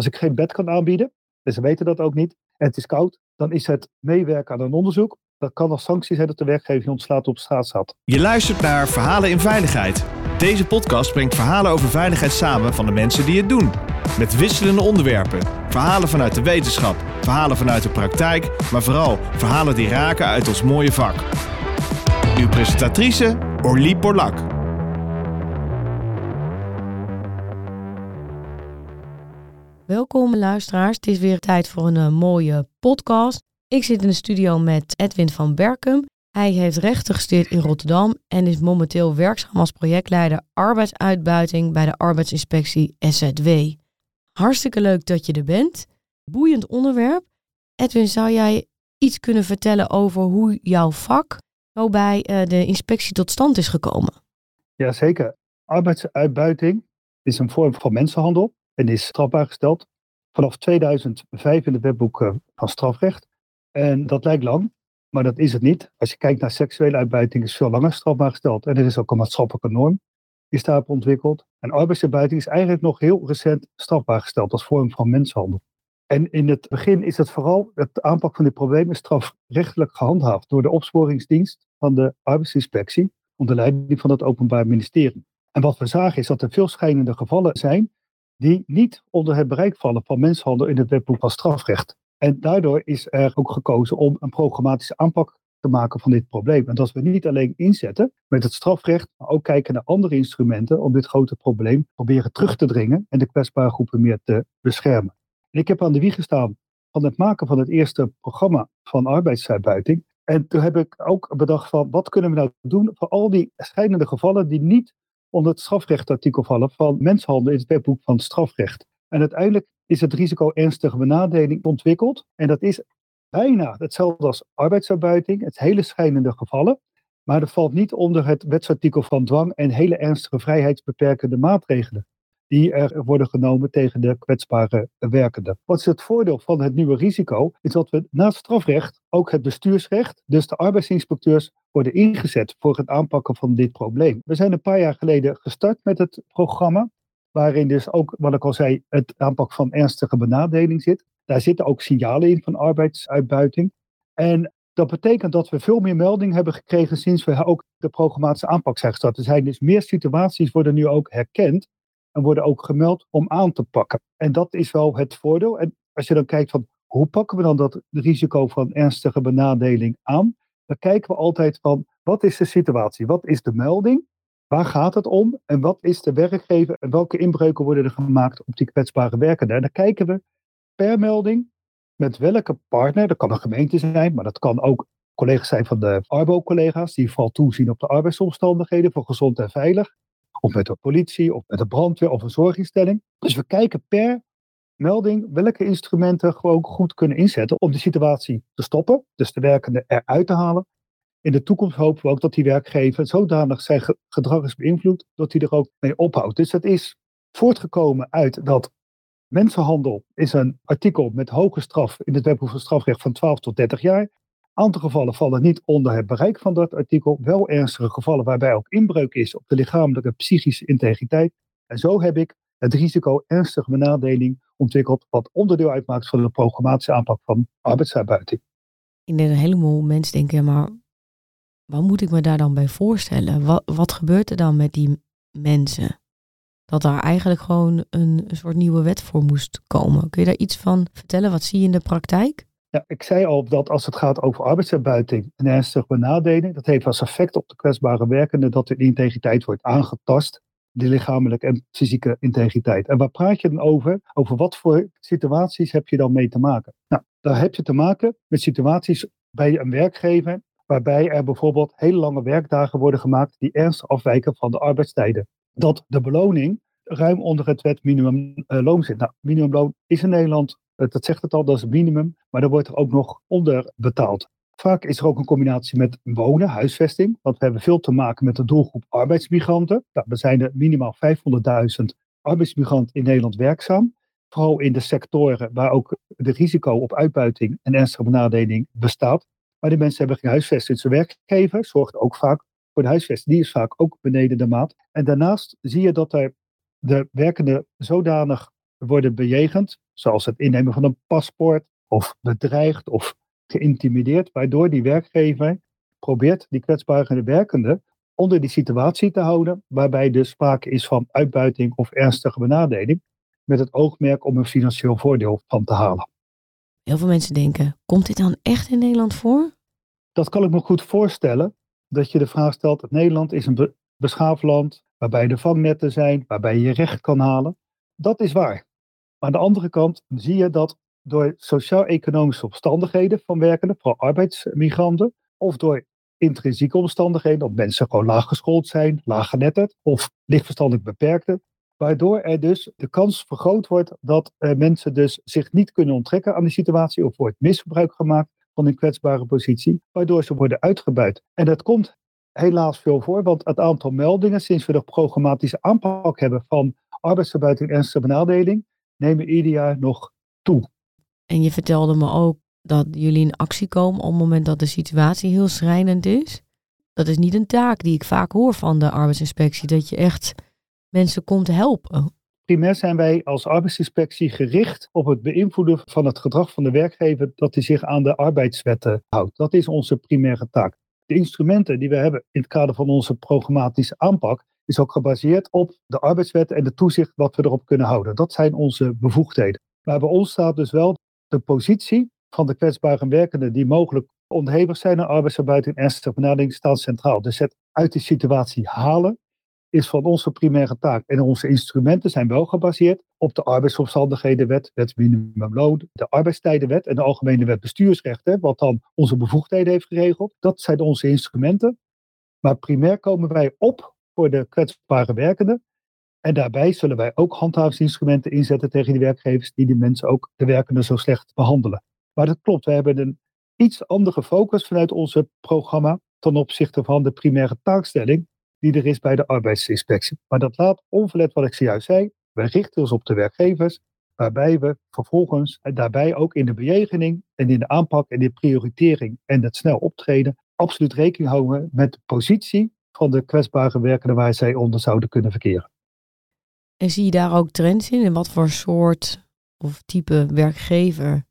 Als ik geen bed kan aanbieden, en ze weten dat ook niet, en het is koud, dan is het meewerken aan een onderzoek. Dat kan als sanctie zijn dat de werkgever je ontslaat op straat zat. Je luistert naar Verhalen in Veiligheid. Deze podcast brengt verhalen over veiligheid samen van de mensen die het doen. Met wisselende onderwerpen. Verhalen vanuit de wetenschap, verhalen vanuit de praktijk, maar vooral verhalen die raken uit ons mooie vak. Uw presentatrice Orlie Borlak. Welkom luisteraars, het is weer tijd voor een uh, mooie podcast. Ik zit in de studio met Edwin van Berkum. Hij heeft rechten gestudeerd in Rotterdam en is momenteel werkzaam als projectleider arbeidsuitbuiting bij de arbeidsinspectie SZW. Hartstikke leuk dat je er bent. Boeiend onderwerp. Edwin, zou jij iets kunnen vertellen over hoe jouw vak zo bij uh, de inspectie tot stand is gekomen? Jazeker. Arbeidsuitbuiting is een vorm van mensenhandel en is strafbaar gesteld vanaf 2005 in het wetboek eh, van strafrecht. En dat lijkt lang, maar dat is het niet. Als je kijkt naar seksuele uitbuiting, is veel langer strafbaar gesteld. En er is ook een maatschappelijke norm die daarop ontwikkeld. En arbeidsuitbuiting is eigenlijk nog heel recent strafbaar gesteld als vorm van mensenhandel. En in het begin is het vooral, het aanpak van dit probleem is strafrechtelijk gehandhaafd door de opsporingsdienst van de arbeidsinspectie onder leiding van het Openbaar Ministerie. En wat we zagen is dat er veel schijnende gevallen zijn die niet onder het bereik vallen van mensenhandel in het wetboek van strafrecht. En daardoor is er ook gekozen om een programmatische aanpak te maken van dit probleem. En dat we niet alleen inzetten met het strafrecht, maar ook kijken naar andere instrumenten om dit grote probleem proberen terug te dringen en de kwetsbare groepen meer te beschermen. En ik heb aan de wieg gestaan van het maken van het eerste programma van arbeidsuitbuiting. En toen heb ik ook bedacht van wat kunnen we nou doen voor al die scheidende gevallen die niet onder het strafrechtartikel vallen van mensenhandel in het wetboek van strafrecht. En uiteindelijk is het risico ernstige benadeling ontwikkeld. En dat is bijna hetzelfde als arbeidsuitbuiting, het hele schijnende gevallen. Maar dat valt niet onder het wetsartikel van dwang en hele ernstige vrijheidsbeperkende maatregelen die er worden genomen tegen de kwetsbare werkenden. Wat is het voordeel van het nieuwe risico? Is dat we naast strafrecht ook het bestuursrecht, dus de arbeidsinspecteurs, worden ingezet voor het aanpakken van dit probleem. We zijn een paar jaar geleden gestart met het programma, waarin dus ook, wat ik al zei, het aanpak van ernstige benadeling zit. Daar zitten ook signalen in van arbeidsuitbuiting. En dat betekent dat we veel meer melding hebben gekregen sinds we ook de programmatische aanpak zijn gestart. Er zijn dus meer situaties worden nu ook herkend en worden ook gemeld om aan te pakken. En dat is wel het voordeel. En als je dan kijkt van hoe pakken we dan dat risico van ernstige benadeling aan, dan kijken we altijd van wat is de situatie, wat is de melding, waar gaat het om en wat is de werkgever en welke inbreuken worden er gemaakt op die kwetsbare werkenden. En dan kijken we per melding met welke partner, dat kan een gemeente zijn, maar dat kan ook collega's zijn van de Arbo-collega's, die vooral toezien op de arbeidsomstandigheden voor gezond en veilig of met de politie, of met de brandweer of een zorginstelling. Dus we kijken per melding welke instrumenten gewoon goed kunnen inzetten om de situatie te stoppen, dus de werkende eruit te halen. In de toekomst hopen we ook dat die werkgever zodanig zijn gedrag is beïnvloed dat hij er ook mee ophoudt. Dus dat is voortgekomen uit dat mensenhandel is een artikel met hoge straf in het wetboek van strafrecht van 12 tot 30 jaar aantal gevallen vallen niet onder het bereik van dat artikel. Wel ernstige gevallen waarbij ook inbreuk is op de lichamelijke en psychische integriteit. En zo heb ik het risico ernstige benadeling ontwikkeld, wat onderdeel uitmaakt van de programmatische aanpak van arbeidsuitbuiting. Ik denk dat een heleboel mensen denken, maar wat moet ik me daar dan bij voorstellen? Wat, wat gebeurt er dan met die mensen? Dat daar eigenlijk gewoon een, een soort nieuwe wet voor moest komen. Kun je daar iets van vertellen? Wat zie je in de praktijk? Ja, ik zei al dat als het gaat over arbeidsuitbuiting en ernstige benadeling, dat heeft als effect op de kwetsbare werkende dat de integriteit wordt aangetast, de lichamelijke en fysieke integriteit. En waar praat je dan over? Over wat voor situaties heb je dan mee te maken? Nou, daar heb je te maken met situaties bij een werkgever waarbij er bijvoorbeeld hele lange werkdagen worden gemaakt die ernstig afwijken van de arbeidstijden. Dat de beloning ruim onder het wet minimumloon zit. Nou, minimumloon is in Nederland eh, dat zegt het al, dat is het minimum. Maar dan wordt er ook nog onder betaald. Vaak is er ook een combinatie met wonen, huisvesting. Want we hebben veel te maken met de doelgroep arbeidsmigranten. Nou, er zijn er minimaal 500.000 arbeidsmigranten in Nederland werkzaam. Vooral in de sectoren waar ook de risico op uitbuiting en ernstige benadeling bestaat. Maar die mensen hebben geen huisvesting. Zijn werkgever zorgt ook vaak voor de huisvesting. Die is vaak ook beneden de maat. En daarnaast zie je dat er de werkenden zodanig worden bejegend zoals het innemen van een paspoort, of bedreigd of geïntimideerd, waardoor die werkgever probeert die kwetsbare werkende onder die situatie te houden, waarbij dus sprake is van uitbuiting of ernstige benadeling, met het oogmerk om een financieel voordeel van te halen. Heel veel mensen denken, komt dit dan echt in Nederland voor? Dat kan ik me goed voorstellen, dat je de vraag stelt, Nederland is een beschaafd land, waarbij de vangnetten zijn, waarbij je recht kan halen. Dat is waar. Maar aan de andere kant zie je dat door sociaal-economische omstandigheden van werkenden, vooral arbeidsmigranten, of door intrinsieke omstandigheden, dat mensen gewoon laag geschoold zijn, laag genetterd of lichtverstandelijk beperkte, waardoor er dus de kans vergroot wordt dat uh, mensen dus zich niet kunnen onttrekken aan die situatie of wordt misbruik gemaakt van een kwetsbare positie, waardoor ze worden uitgebuit. En dat komt helaas veel voor, want het aantal meldingen sinds we de programmatische aanpak hebben van arbeidsverbuiting en ernstige benadeling, nemen ieder jaar nog toe. En je vertelde me ook dat jullie in actie komen op het moment dat de situatie heel schrijnend is. Dat is niet een taak die ik vaak hoor van de arbeidsinspectie, dat je echt mensen komt helpen. Primair zijn wij als arbeidsinspectie gericht op het beïnvloeden van het gedrag van de werkgever dat hij zich aan de arbeidswetten houdt. Dat is onze primaire taak. De instrumenten die we hebben in het kader van onze programmatische aanpak is ook gebaseerd op de arbeidswetten en de toezicht wat we erop kunnen houden. Dat zijn onze bevoegdheden. Maar bij ons staat dus wel de positie van de kwetsbare werkenden die mogelijk onderhevig zijn aan en ernstige benadering staat centraal. Dus het uit die situatie halen is van onze primaire taak. En onze instrumenten zijn wel gebaseerd op de arbeidsomstandighedenwet, wet minimumloon, de arbeidstijdenwet en de algemene wet bestuursrechten, wat dan onze bevoegdheden heeft geregeld. Dat zijn onze instrumenten. Maar primair komen wij op voor de kwetsbare werkenden. En daarbij zullen wij ook handhavingsinstrumenten inzetten tegen die werkgevers die die mensen ook de werkenden zo slecht behandelen. Maar dat klopt, we hebben een iets andere focus vanuit onze programma ten opzichte van de primaire taakstelling die er is bij de arbeidsinspectie. Maar dat laat onverlet wat ik zojuist zei. We richten ons op de werkgevers, waarbij we vervolgens daarbij ook in de bejegening en in de aanpak en de prioritering en het snel optreden absoluut rekening houden met de positie van de kwetsbare werkenden waar zij onder zouden kunnen verkeren. En zie je daar ook trends in? En wat voor soort of type werkgever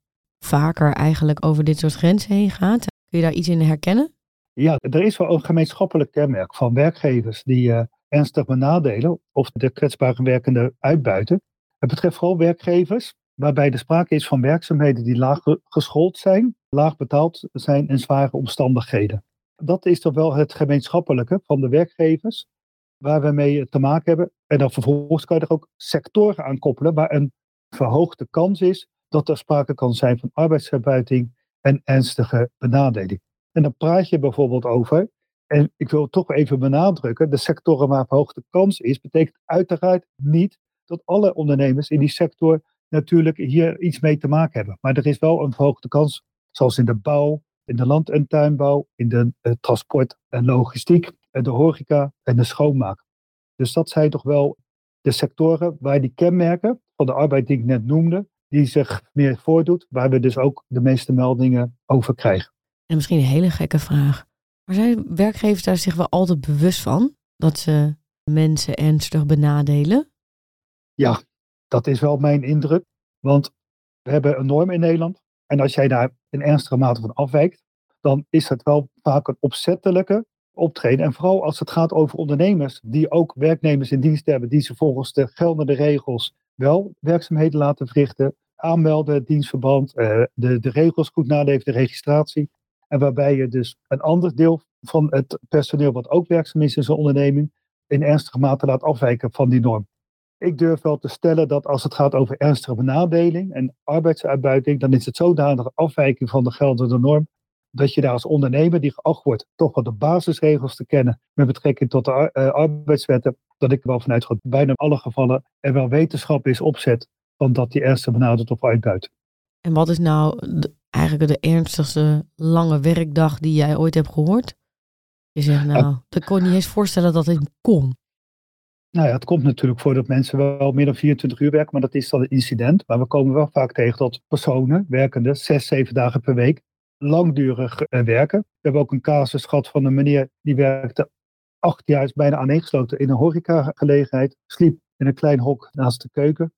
vaker eigenlijk over dit soort grenzen heen gaat? Kun je daar iets in herkennen? Ja, er is wel een gemeenschappelijk kenmerk van werkgevers die uh, ernstig benadelen of de kwetsbare werkenden uitbuiten. Het betreft vooral werkgevers waarbij er sprake is van werkzaamheden die laag geschoold zijn, laag betaald zijn en zware omstandigheden. Dat is toch wel het gemeenschappelijke van de werkgevers waar we mee te maken hebben. En dan vervolgens kan je er ook sectoren aan koppelen waar een verhoogde kans is dat er sprake kan zijn van arbeidsuitbuiting en ernstige benadeling. En dan praat je bijvoorbeeld over, en ik wil toch even benadrukken, de sectoren waar verhoogde kans is, betekent uiteraard niet dat alle ondernemers in die sector natuurlijk hier iets mee te maken hebben. Maar er is wel een verhoogde kans, zoals in de bouw, in de land- en tuinbouw, in de uh, transport en logistiek, de horeca en de schoonmaak. Dus dat zijn toch wel de sectoren waar die kenmerken van de arbeid die ik net noemde, die zich meer voordoet, waar we dus ook de meeste meldingen over krijgen. En misschien een hele gekke vraag. Maar zijn werkgevers daar zich wel altijd bewust van dat ze mensen ernstig benadelen? Ja, dat is wel mijn indruk. Want we hebben een norm in Nederland. En als jij daar in ernstige mate van afwijkt, dan is het wel vaak een opzettelijke optreden. En vooral als het gaat over ondernemers die ook werknemers in dienst hebben, die ze volgens de geldende regels wel werkzaamheden laten verrichten, aanmelden, dienstverband, eh, de, de regels goed naleven, de registratie. En waarbij je dus een ander deel van het personeel wat ook werkzaam is in zo'n onderneming, in ernstige mate laat afwijken van die norm. Ik durf wel te stellen dat als het gaat over ernstige benadeling en arbeidsuitbuiting, dan is het zodanige afwijking van de geldende norm dat je daar als ondernemer die geacht wordt toch wel de basisregels te kennen met betrekking tot de uh, arbeidswetten, dat ik er wel vanuit ga bijna in alle gevallen er wel wetenschap is opzet van dat die ernstig benadert of uitbuit. En wat is nou eigenlijk de ernstigste lange werkdag die jij ooit hebt gehoord? Je zegt nou, ik kon niet eens voorstellen dat het kon. Nou ja, het komt natuurlijk voor dat mensen wel meer dan 24 uur werken, maar dat is dan een incident. Maar we komen wel vaak tegen dat personen, werkende, zes, zeven dagen per week, langdurig eh, werken. We hebben ook een casus gehad van een meneer die werkte acht jaar, is bijna aaneengesloten in een horecagelegenheid, sliep in een klein hok naast de keuken.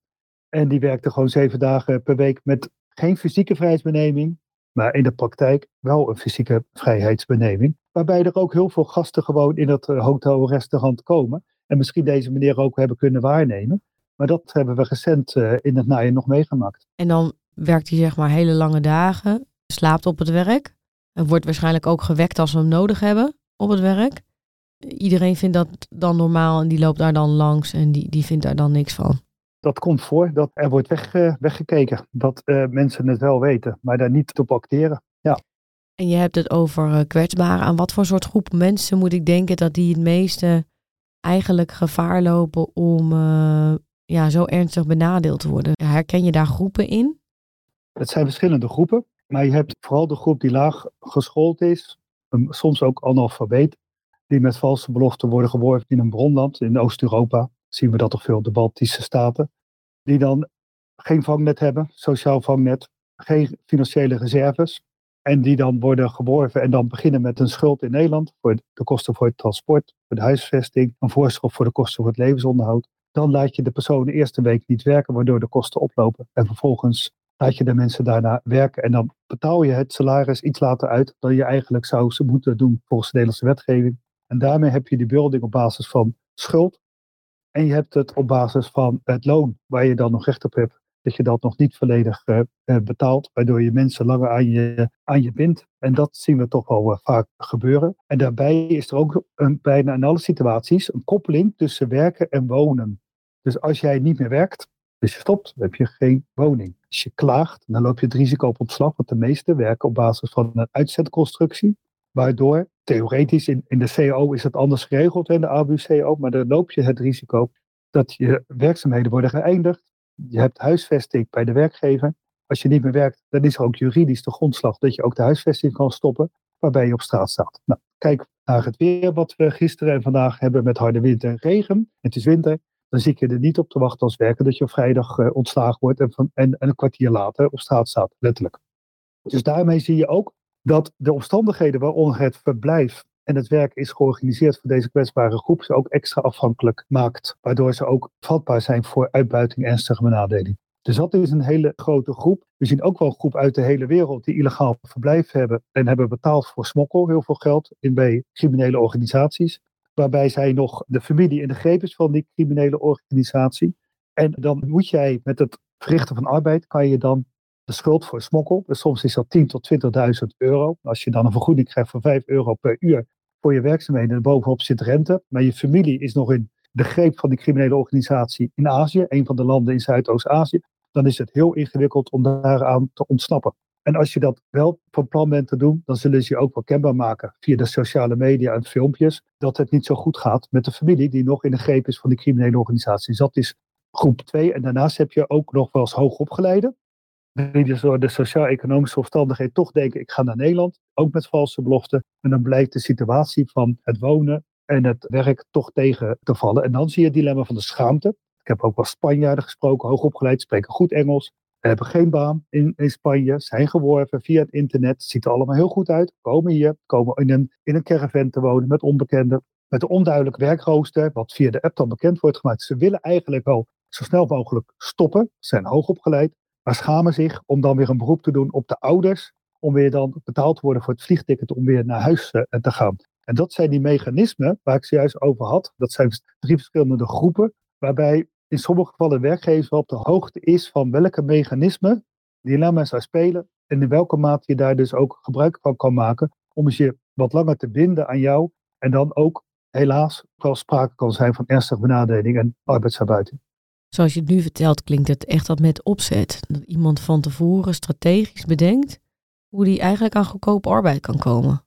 En die werkte gewoon zeven dagen per week met geen fysieke vrijheidsbeneming, maar in de praktijk wel een fysieke vrijheidsbeneming. Waarbij er ook heel veel gasten gewoon in het eh, hotel-restaurant komen. En misschien deze meneer ook hebben kunnen waarnemen. Maar dat hebben we recent uh, in het najaar nog meegemaakt. En dan werkt hij zeg maar hele lange dagen, slaapt op het werk. En wordt waarschijnlijk ook gewekt als we hem nodig hebben op het werk. Iedereen vindt dat dan normaal en die loopt daar dan langs en die, die vindt daar dan niks van. Dat komt voor dat er wordt weg, uh, weggekeken. Dat uh, mensen het wel weten, maar daar niet op acteren. Ja. En je hebt het over uh, kwetsbaren. Aan wat voor soort groep mensen moet ik denken dat die het meeste eigenlijk gevaar lopen om ja, zo ernstig benadeeld te worden? Herken je daar groepen in? Het zijn verschillende groepen. Maar je hebt vooral de groep die laag geschoold is, soms ook analfabeet, die met valse beloften worden geworven in een bronland in Oost-Europa. Zien we dat toch veel, de Baltische staten. Die dan geen vangnet hebben, sociaal vangnet, geen financiële reserves. En die dan worden geworven en dan beginnen met een schuld in Nederland voor de kosten voor het transport, voor de huisvesting, een voorschot voor de kosten voor het levensonderhoud. Dan laat je de persoon de eerste week niet werken, waardoor de kosten oplopen. En vervolgens laat je de mensen daarna werken. En dan betaal je het salaris iets later uit dan je eigenlijk zou moeten doen volgens de Nederlandse wetgeving. En daarmee heb je die building op basis van schuld. En je hebt het op basis van het loon, waar je dan nog recht op hebt. Dat je dat nog niet volledig uh, betaalt, waardoor je mensen langer aan je, aan je bindt. En dat zien we toch wel uh, vaak gebeuren. En daarbij is er ook een, bijna in alle situaties een koppeling tussen werken en wonen. Dus als jij niet meer werkt, dus je stopt, dan heb je geen woning. Als je klaagt, dan loop je het risico op ontslag, want de meeste werken op basis van een uitzetconstructie. Waardoor, theoretisch, in, in de CO is het anders geregeld dan de ABU-CO, maar dan loop je het risico dat je werkzaamheden worden geëindigd. Je hebt huisvesting bij de werkgever. Als je niet meer werkt, dan is er ook juridisch de grondslag dat je ook de huisvesting kan stoppen, waarbij je op straat staat. Nou, kijk naar het weer wat we gisteren en vandaag hebben met harde wind en regen. Het is winter dan zie je er niet op te wachten als werken dat je op vrijdag uh, ontslagen wordt en, en, een kwartier later op straat staat, letterlijk. Dus daarmee zie je ook dat de omstandigheden waaronder het verblijf en het werk is georganiseerd voor deze kwetsbare groep ze ook extra afhankelijk maakt, waardoor ze ook vatbaar zijn voor uitbuiting en ernstige benadeling. Dus dat is een hele grote groep. We zien ook wel een groep uit de hele wereld die illegaal verblijf hebben en hebben betaald voor smokkel, heel veel geld in bij criminele organisaties waarbij zij nog de familie in de greep is van die criminele organisatie. En dan moet jij met het verrichten van arbeid, kan je dan de schuld voor smokkel, dus soms is dat 10.000 tot 20.000 euro. Als je dan een vergoeding krijgt van 5 euro per uur voor je werkzaamheden, en bovenop zit rente, maar je familie is nog in de greep van die criminele organisatie in Azië, een van de landen in Zuidoost-Azië, dan is het heel ingewikkeld om daaraan te ontsnappen. En als je dat wel van plan bent te doen, dan zullen ze je ook wel kenbaar maken via de sociale media en filmpjes dat het niet zo goed gaat met de familie die nog in de greep is van die criminele organisatie. Dus dat is groep 2. En daarnaast heb je ook nog wel eens hoogopgeleide, die dus door de sociaal-economische omstandigheden toch denken, ik ga naar Nederland, ook met valse beloften. En dan blijkt de situatie van het wonen en het werk toch tegen te vallen. En dan zie je het dilemma van de schaamte. Ik heb ook wel Spanjaarden gesproken, hoogopgeleid, spreken goed Engels, hebben geen baan in, Spanje, zijn geworven via het internet. Ziet er allemaal heel goed uit. Komen hier, komen in een, in een caravan te wonen met onbekenden. Met een onduidelijk werkrooster, wat via de app dan bekend wordt gemaakt. Ze willen eigenlijk wel zo snel mogelijk stoppen, zijn hoogopgeleid, maar schamen zich om dan weer een beroep te doen op de ouders. Om weer dan betaald te worden voor het vliegticket om weer naar huis eh, te gaan. En dat zijn die mechanismen waar ik zojuist over had. Dat zijn drie verschillende groepen, waarbij in sommige gevallen werkgever op de hoogte is van welke mechanismen dilemma's zou spelen en in welke mate je daar dus ook gebruik van kan maken om je wat langer te binden aan jou en dan ook helaas wel sprake kan zijn van ernstige benadeling en arbeidsuitbuiting. Zoals je het nu vertelt, klinkt het echt dat met opzet. Dat iemand van tevoren strategisch bedenkt hoe die eigenlijk aan goedkope arbeid kan komen.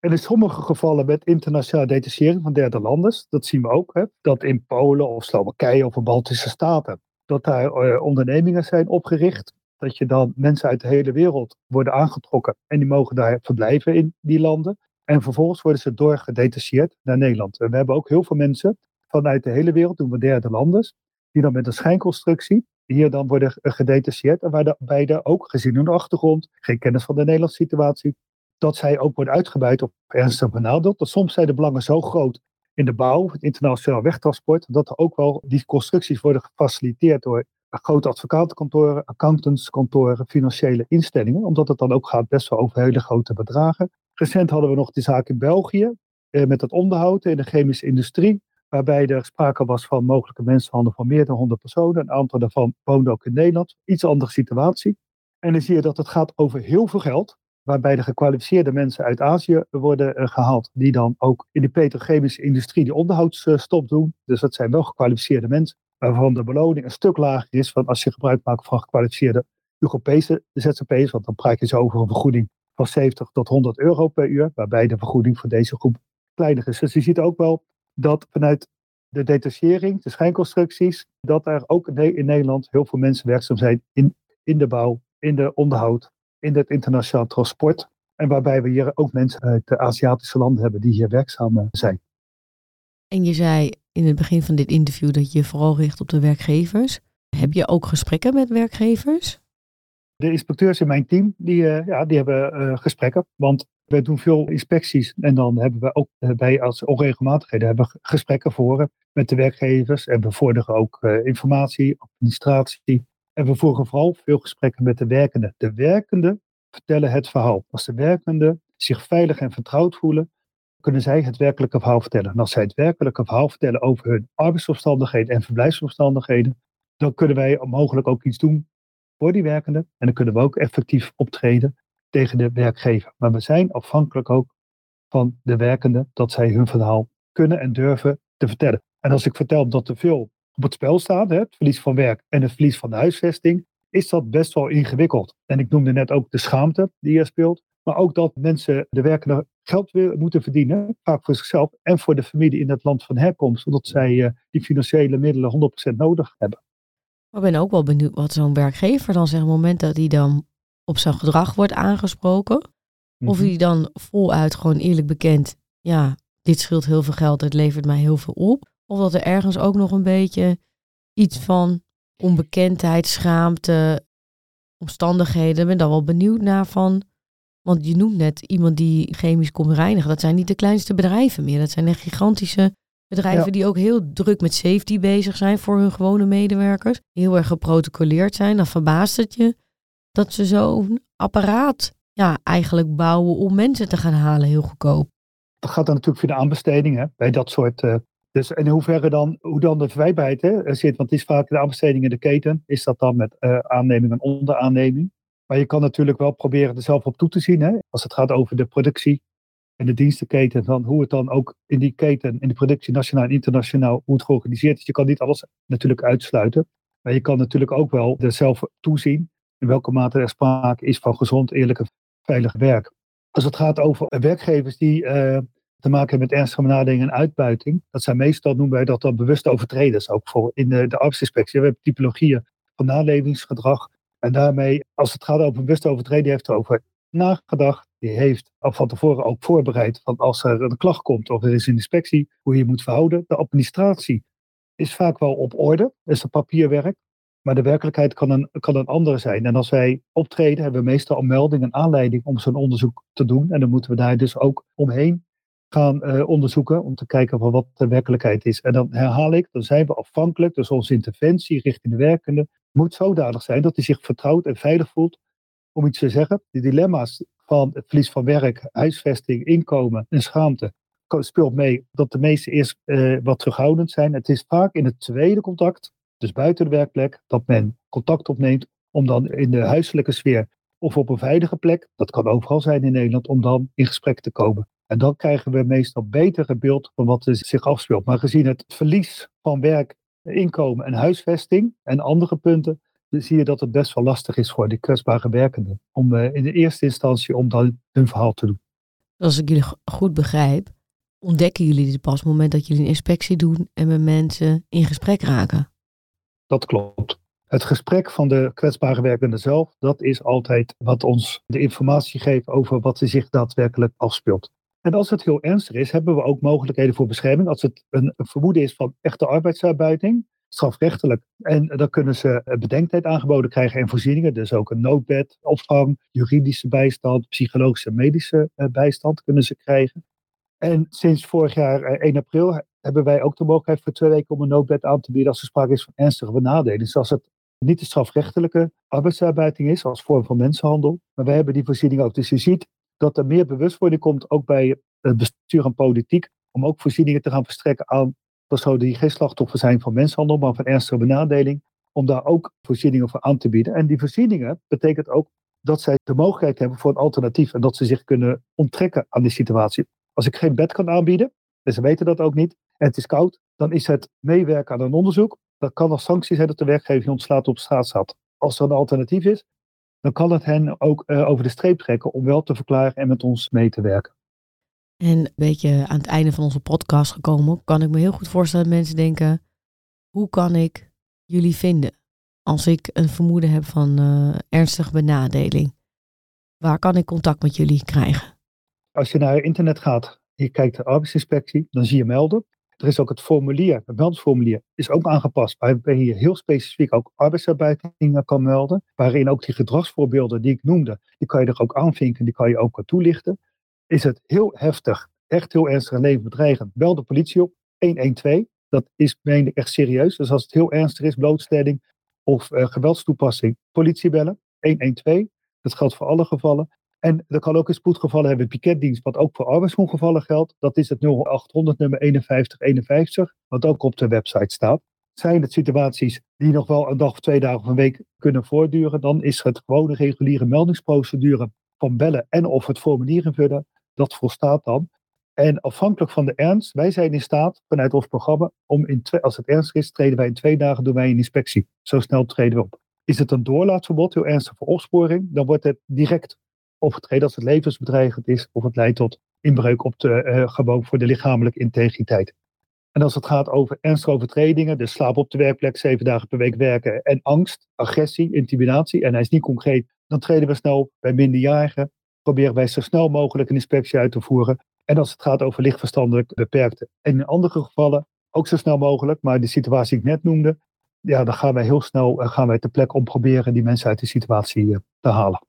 En in sommige gevallen met internationale detachering van derde landen, dat zien we ook, hè, dat in Polen of Slowakije of de Baltische Staten, dat daar uh, ondernemingen zijn opgericht, dat je dan mensen uit de hele wereld worden aangetrokken en die mogen daar verblijven in die landen. En vervolgens worden ze doorgedetacheerd naar Nederland. En we hebben ook heel veel mensen vanuit de hele wereld, doen we derde landen, die dan met een schijnconstructie hier dan worden gedetacheerd. En waarbij er ook gezien hun achtergrond, geen kennis van de Nederlandse situatie, dat zij ook worden uitgebuit op ernstig benadeeld. Dat soms zijn de belangen zo groot in de bouw, het internationaal wegtransport, dat er ook wel die constructies worden gefaciliteerd door grote advocatenkantoren, accountantskantoren, financiële instellingen, omdat het dan ook gaat best wel over hele grote bedragen. Recent hadden we nog de zaak in België eh, met het onderhoud in de chemische industrie, waarbij er sprake was van mogelijke mensenhandel van meer dan 100 personen. Een aantal daarvan woonden ook in Nederland. Iets andere situatie. En dan zie je dat het gaat over heel veel geld, waarbij de gekwalificeerde mensen uit Azië worden uh, gehaald, die dan ook in de petrochemische industrie die onderhoudsstop doen. Dus dat zijn wel gekwalificeerde mensen, waarvan de beloning een stuk lager is van als je gebruik maakt van gekwalificeerde Europese ZZP's, want dan praat je zo over een vergoeding van 70 tot 100 euro per uur, waarbij de vergoeding voor deze groep kleiner is. Dus je ziet ook wel dat vanuit de detachering, de schijnconstructies, dat er ook in Nederland heel veel mensen werkzaam zijn in, in de bouw, in de onderhoud, in het internationaal transport. En waarbij we hier ook mensen uit de Aziatische landen hebben die hier werkzaam zijn. En je zei in het begin van dit interview dat je vooral richt op de werkgevers. Heb je ook gesprekken met werkgevers? De inspecteurs in mijn team, die, uh, ja, die hebben uh, gesprekken. Want we doen veel inspecties en dan hebben we ook bij als onregelmatigheden hebben we gesprekken voeren met de werkgevers. En we vorderen ook informatie, administratie. En we voeren vooral veel gesprekken met de werkenden. De werkenden vertellen het verhaal. Als de werkenden zich veilig en vertrouwd voelen, kunnen zij het werkelijke verhaal vertellen. En als zij het werkelijke verhaal vertellen over hun arbeidsomstandigheden en verblijfsomstandigheden, dan kunnen wij mogelijk ook iets doen voor die werkenden. En dan kunnen we ook effectief optreden tegen de werkgever. Maar we zijn afhankelijk ook van de werkenden dat zij hun verhaal kunnen en durven te vertellen. En als ik vertel dat er veel op het spel staat, hè, het verlies van werk en het verlies van de huisvesting, is dat best wel ingewikkeld. En ik noemde net ook de schaamte die er speelt. Maar ook dat mensen, de werkenden, geld weer moeten verdienen, vaak voor zichzelf en voor de familie in het land van herkomst, zodat zij uh, die financiële middelen 100% nodig hebben. Maar ik ben ook wel benieuwd wat zo'n werkgever dan zegt op het moment dat hij dan op zijn gedrag wordt aangesproken. Mm -hmm. Of hij dan voluit gewoon eerlijk bekend, ja, dit scheelt heel veel geld, het levert mij heel veel op. Of dat er ergens ook nog een beetje iets van onbekendheid, schaamte, omstandigheden. Ik ben dan wel benieuwd naar van, want je noemt net iemand die chemisch komt reinigen. Dat zijn niet de kleinste bedrijven meer. Dat zijn echt gigantische bedrijven ja. die ook heel druk met safety bezig zijn voor hun gewone medewerkers. Heel erg geprotocoleerd zijn. Dan verbaast het je dat ze zo'n apparaat ja, eigenlijk bouwen om mensen te gaan halen heel goedkoop. Dat gaat dan natuurlijk via de aanbesteding hè, bij dat soort. Uh, dus in hoeverre dan, hoe dan de verwijbaarheid hè, zit, want het is vaak de aanbesteding in de keten, is dat dan met uh, aanneming en onderaanneming. Maar je kan natuurlijk wel proberen er zelf op toe te zien. Hè? Als het gaat over de productie en de dienstenketen, van hoe het dan ook in die keten, in de productie nationaal en internationaal, hoe het georganiseerd is. Je kan niet alles natuurlijk uitsluiten. Maar je kan natuurlijk ook wel er zelf toezien in welke mate er sprake is van gezond, eerlijk en veilig werk. Als het gaat over werkgevers die uh, te maken hebben met ernstige benadering en uitbuiting, dat zijn meestal, noemen wij dat dan bewuste overtreders, ook voor in de, de arbeidsinspectie. We hebben typologieën van nalevingsgedrag. En daarmee, als het gaat over bewuste overtreding, heeft het over nagedacht. Die heeft al van tevoren ook voorbereid van als er een klacht komt of er is een inspectie, hoe je moet verhouden. De administratie is vaak wel op orde, is het papierwerk. Maar de werkelijkheid kan een, kan een andere zijn. En als wij optreden, hebben we meestal een melding, een aanleiding om zo'n onderzoek te doen. En dan moeten we daar dus ook omheen gaan uh, onderzoeken om te kijken van wat de werkelijkheid is. En dan herhaal ik, dan zijn we afhankelijk, dus onze interventie richting de werkende moet zodanig zijn dat hij zich vertrouwd en veilig voelt om iets te zeggen. De dilemma's van het verlies van werk, huisvesting, inkomen en schaamte speelt mee dat de meesten eerst uh, wat terughoudend zijn. Het is vaak in het tweede contact, dus buiten de werkplek, dat men contact opneemt om dan in de huiselijke sfeer of op een veilige plek, dat kan overal zijn in Nederland, om dan in gesprek te komen. En dan krijgen we meestal beter beeld van wat er zich afspeelt. Maar gezien het verlies van werk, inkomen en huisvesting en andere punten, zie je dat het best wel lastig is voor die kwetsbare werkenden. Om uh, in de eerste instantie om dan hun verhaal te doen. Als ik jullie goed begrijp, ontdekken jullie dit pas op het moment dat jullie een inspectie doen en met mensen in gesprek raken. Dat klopt. Het gesprek van de kwetsbare werkende zelf, dat is altijd wat ons de informatie geeft over wat er zich daadwerkelijk afspeelt. En als het heel ernstig is, hebben we ook mogelijkheden voor bescherming. Als het een, vermoeden is van echte arbeidsuitbuiting, strafrechtelijk. En dan kunnen ze bedenktijd aangeboden krijgen en voorzieningen. Dus ook een noodbed, opvang, juridische bijstand, psychologische en medische bijstand kunnen ze krijgen. En sinds vorig jaar 1 april hebben wij ook de mogelijkheid voor twee weken om een noodbed aan te bieden als er sprake is van ernstige benadeling. Zoals het niet de strafrechtelijke arbeidsuitbuiting is als vorm van mensenhandel. Maar wij hebben die voorziening ook. Dus je ziet dat er meer bewustwording komt, ook bij het bestuur en politiek, om ook voorzieningen te gaan verstrekken aan personen die geen slachtoffer zijn van mensenhandel, maar van ernstige benadeling, om daar ook voorzieningen voor aan te bieden. En die voorzieningen betekent ook dat zij de mogelijkheid hebben voor een alternatief en dat ze zich kunnen onttrekken aan die situatie. Als ik geen bed kan aanbieden, en ze weten dat ook niet, en het is koud, dan is het meewerken aan een onderzoek. Dat kan als sanctie zijn dat de werkgever ontslaat op straat staat. Als er een alternatief is, dan kan het hen ook uh, over de streep trekken om wel te verklaren en met ons mee te werken. En een beetje aan het einde van onze podcast gekomen, kan ik me heel goed voorstellen dat mensen denken: hoe kan ik jullie vinden als ik een vermoeden heb van uh, ernstige benadeling? Waar kan ik contact met jullie krijgen? Als je naar internet gaat, je kijkt de arbeidsinspectie, dan zie je melden. Er is ook het formulier, het meldingsformulier, is ook aangepast. Waarbij je heel specifiek ook arbeidsarbeidingen kan melden. Waarin ook die gedragsvoorbeelden die ik noemde, die kan je er ook aanvinken, die kan je ook toelichten. Is het heel heftig, echt heel ernstig en levensbedreigend, bel de politie op, 112. Dat is meen ik echt serieus. Dus als het heel ernstig is, blootstelling of uh, geweldstoepassing, politie bellen, 112. Dat geldt voor alle gevallen. En er kan ook in spoedgevallen hebben piketdienst, wat ook voor arbeidsongevallen geldt. Dat is het 0800 nummer 5151, wat ook op de website staat. Zijn het situaties die nog wel een dag of twee dagen of een week kunnen voortduren, dan is het gewone reguliere meldingsprocedure van bellen en of het formulier invullen, dat volstaat dan. En afhankelijk van de ernst, wij zijn in staat vanuit ons programma om in twee, als het ernstig is, treden wij in twee dagen, doen wij een inspectie. Zo snel treden we op. Is het een doorlaatverbod, heel ernstig voor opsporing, dan wordt het direct opgetreden als het levensbedreigend is of het leidt tot inbreuk op de, uh, voor de lichamelijke integriteit. En als het gaat over ernstige overtredingen, dus slaap op de werkplek, zeven dagen per week werken en angst, agressie, intimidatie, en hij is niet concreet, dan treden we snel bij minderjarigen, proberen wij zo snel mogelijk een inspectie uit te voeren. En als het gaat over lichtverstandelijk beperkte. En in andere gevallen ook zo snel mogelijk, maar de situatie die ik net noemde, ja, dan gaan wij heel snel gaan wij ter plekke om proberen die mensen uit die situatie te halen.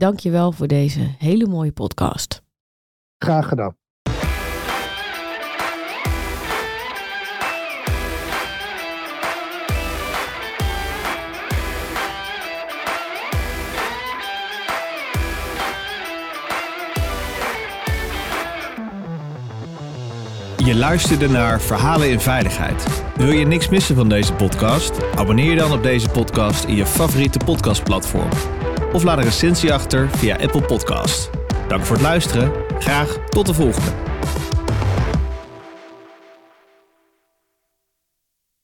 Dankjewel voor deze hele mooie podcast. Graag gedaan. Je luisterde naar Verhalen in Veiligheid. Wil je niks missen van deze podcast? Abonneer je dan op deze podcast in je favoriete podcastplatform of laat een recensie achter via Apple Podcast. Dank voor het luisteren. Graag tot de volgende.